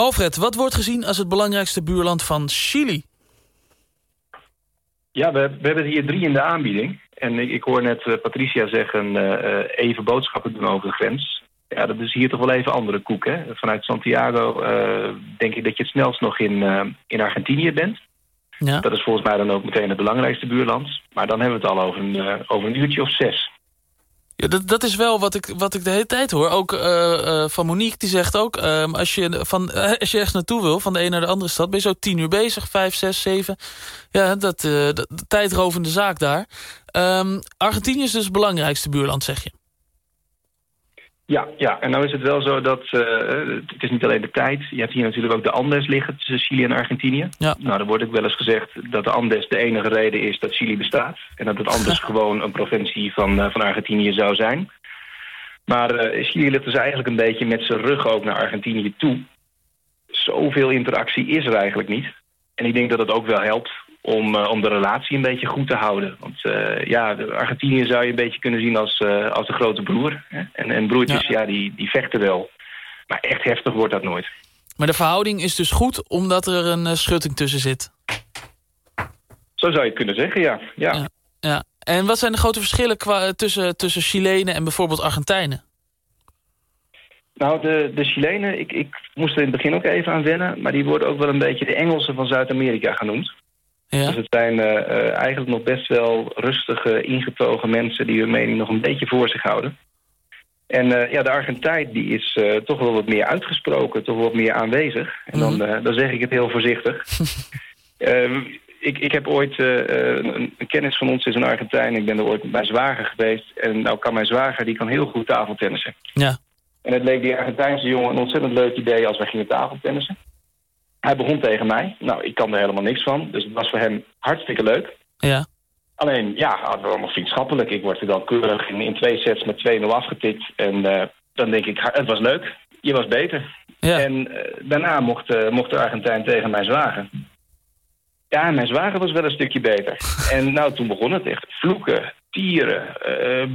Alfred, wat wordt gezien als het belangrijkste buurland van Chili? Ja, we, we hebben hier drie in de aanbieding. En ik, ik hoor net uh, Patricia zeggen uh, even boodschappen doen over de grens. Ja, dat is hier toch wel even andere koek, hè? Vanuit Santiago uh, denk ik dat je het snelst nog in, in Argentinië bent. Ja. Dat is volgens mij dan ook meteen het belangrijkste buurland. Maar dan hebben we het al over een, over een uurtje of zes. Ja, dat, dat is wel wat ik, wat ik de hele tijd hoor. Ook uh, uh, van Monique, die zegt ook... Um, als, je van, als je ergens naartoe wil, van de een naar de andere stad... ben je zo tien uur bezig, vijf, zes, zeven. Ja, dat, dat de tijdrovende zaak daar. Um, Argentinië is dus het belangrijkste buurland, zeg je. Ja, ja, en nou is het wel zo dat uh, het is niet alleen de tijd. Je hebt hier natuurlijk ook de Andes liggen tussen Chili en Argentinië. Ja. Nou, er wordt ook wel eens gezegd dat de Andes de enige reden is dat Chili bestaat. En dat het Andes gewoon een provincie van, uh, van Argentinië zou zijn. Maar uh, Chili ligt dus eigenlijk een beetje met zijn rug ook naar Argentinië toe. Zoveel interactie is er eigenlijk niet. En ik denk dat het ook wel helpt om, uh, om de relatie een beetje goed te houden. Want uh, ja, de Argentinië zou je een beetje kunnen zien als, uh, als de grote broer. Hè? En, en broertjes, ja. ja, die, die vechten wel. Maar echt heftig wordt dat nooit. Maar de verhouding is dus goed omdat er een schutting tussen zit? Zo zou je het kunnen zeggen, ja. ja. ja, ja. En wat zijn de grote verschillen qua, tussen, tussen Chilenen en bijvoorbeeld Argentijnen? Nou, de, de Chilenen, ik, ik moest er in het begin ook even aan wennen... maar die worden ook wel een beetje de Engelsen van Zuid-Amerika genoemd. Ja. Dus het zijn uh, uh, eigenlijk nog best wel rustige, ingetogen mensen... die hun mening nog een beetje voor zich houden. En uh, ja, de Argentijn die is toch wel wat meer uitgesproken, toch wel wat meer aanwezig. En dan, mm. dan zeg ik het heel voorzichtig. ik, ik heb ooit, een, een, kennis van ons is een Argentijn. Ik ben er ooit bij zwager geweest. En nou kan mijn zwager, die kan heel goed tafeltennissen. Ja. En het leek die Argentijnse jongen een ontzettend leuk idee als wij gingen tafeltennissen. Hij begon tegen mij. Nou, ik kan er helemaal niks van. Dus het was voor hem hartstikke leuk. Ja. Alleen, ja, allemaal vriendschappelijk. Ik word er dan keurig in, in twee sets met 2-0 afgetikt. En uh, dan denk ik, het was leuk. Je was beter. Ja. En uh, daarna mocht, uh, mocht de Argentijn tegen mij zwagen. Ja, mijn zwager was wel een stukje beter. en nou, toen begon het echt. Vloeken, tieren,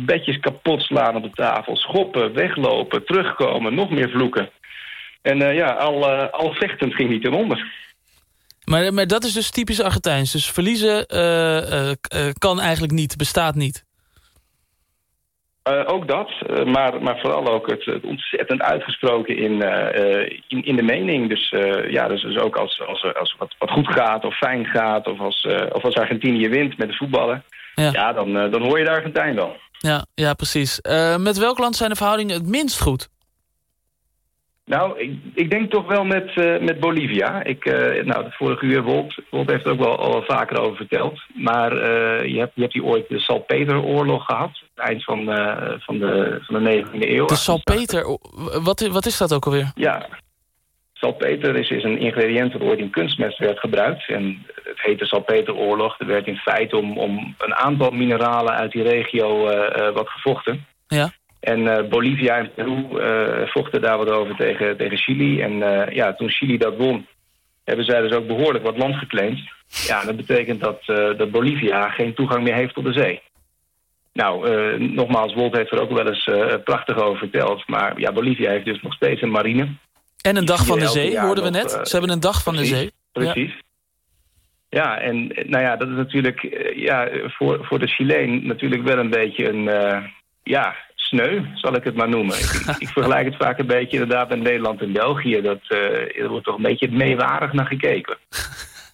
bedjes kapot slaan op de tafel... schoppen, weglopen, terugkomen, nog meer vloeken. En uh, ja, al, uh, al vechtend ging hij ten onder. Maar, maar dat is dus typisch Argentijns. Dus verliezen uh, kan eigenlijk niet, bestaat niet. ook dat, maar, maar vooral ook het, het ontzettend uitgesproken in, in, in, de mening. Dus ja, dus, dus ook als, als, als wat, wat goed gaat of fijn gaat... of als, of als Argentinië wint met de voetballen... Ja, ja dan, dan hoor je de Argentijn wel. Ja, ja precies. met welk land zijn de verhoudingen het minst goed? Nou, ik, ik, denk toch wel met, uh, met Bolivia. Ik, uh, nou, de vorige uur, Wolt, Wolt heeft er ook wel al vaker over verteld. Maar uh, je, hebt, je hebt hier ooit de Salpeteroorlog gehad. Het eind van, van, de, van de 19e eeuw. De Salpeter, wat, wat is dat ook alweer? Ja, salpeter is, is een ingrediënt dat ooit in kunstmest werd gebruikt. En het heet de Salpeteroorlog. Er werd in feite om, om een aantal mineralen uit die regio wat gevochten. Ja. En uh, Bolivia en Peru uh, vochten daar wat over tegen, tegen Chili. En uh, ja, toen Chili dat won, hebben zij dus ook behoorlijk wat land geclaimd. Ja, dat betekent dat, dat Bolivia geen toegang meer heeft tot de zee. Nou, nogmaals, Wolt heeft er ook wel eens prachtig over verteld. Maar ja, Bolivia heeft dus nog steeds een marine. En een dag van de zee, hoorden we net. Ze hebben een dag van precies, de zee. Precies. Ja. ja, en nou ja, dat is natuurlijk ja, voor, voor de Chileen natuurlijk wel een beetje een... ja, sneu, zal ik het maar noemen. ik, ik, vergelijk het vaak een beetje inderdaad met Nederland en België. Dat, uh, er wordt toch een beetje meewarig naar gekeken.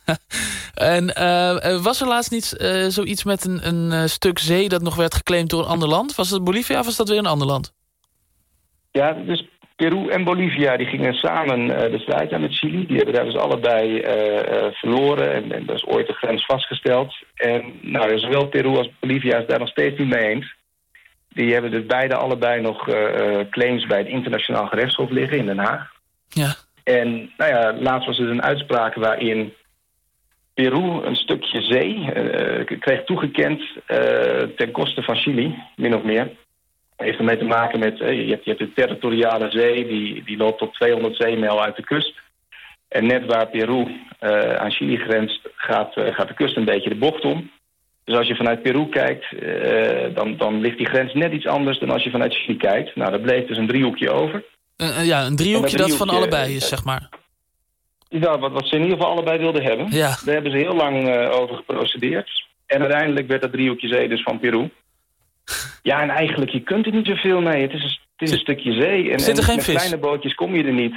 en uh, was er laatst niet uh, zoiets met een, een stuk zee dat nog werd geclaimd door een ander land? Was het Bolivia of was dat weer een ander land? Ja, dus Peru en Bolivia die gingen samen de strijd aan met Chili. Die hebben daar dus allebei verloren en, en daar is ooit de grens vastgesteld. En nou, zowel Peru als Bolivia is daar nog steeds niet mee eens. Die hebben dus beide allebei nog uh, claims bij het internationaal gerechtshof liggen in Den Haag. Ja. En nou ja, laatst was er dus een uitspraak waarin Peru een stukje zee uh, kreeg toegekend uh, ten koste van Chili, min of meer. Heeft ermee te maken met, je, hebt, je hebt de territoriale zee, die, die loopt tot 200 zeemijl uit de kust. En net waar Peru aan Chili grenst, gaat, gaat de kust een beetje de bocht om. Dus als je vanuit Peru kijkt, uh, dan, dan ligt die grens net iets anders dan als je vanuit Chili kijkt. Nou, daar bleef dus een driehoekje over. Uh, ja, een driehoekje, dat van allebei is, zeg maar. Ja, wat, wat ze in ieder geval allebei wilden hebben. Ja. Daar hebben ze heel lang uh, over geprocedeerd. En uiteindelijk werd dat driehoekje zee dus van Peru. Ja, en eigenlijk, je kunt er niet zoveel mee. Het is, een, het is een stukje zee. En, zit er geen met vis? kleine bootjes kom je er niet.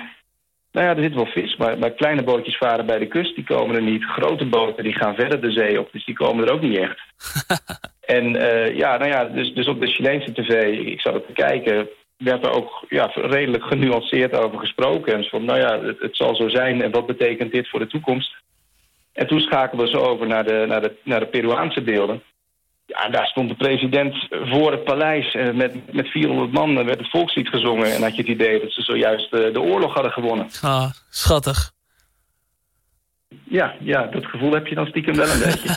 Nou ja, er zit wel vis, maar, maar kleine bootjes varen bij de kust, die komen er niet. Grote boten, die gaan verder de zee op, dus die komen er ook niet echt. en uh, ja, nou ja, dus, dus op de Chileense tv, ik zat het te kijken, werd er ook ja, redelijk genuanceerd over gesproken. En van, nou ja, het, het, zal zo zijn en wat betekent dit voor de toekomst? En toen schakelden we zo over naar de, naar de, naar de Peruaanse beelden. Ja, daar stond de president voor het paleis. Met, met 400 man werd het volkslied gezongen. En had je het idee dat ze zojuist uh, de oorlog hadden gewonnen. Ah, schattig. Ja, ja, dat gevoel heb je dan stiekem wel een beetje.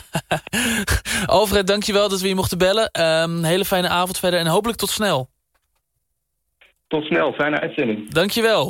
Alfred, dankjewel dat we je mochten bellen. Um, hele fijne avond verder en hopelijk tot snel. Tot snel, fijne uitzending. Dankjewel.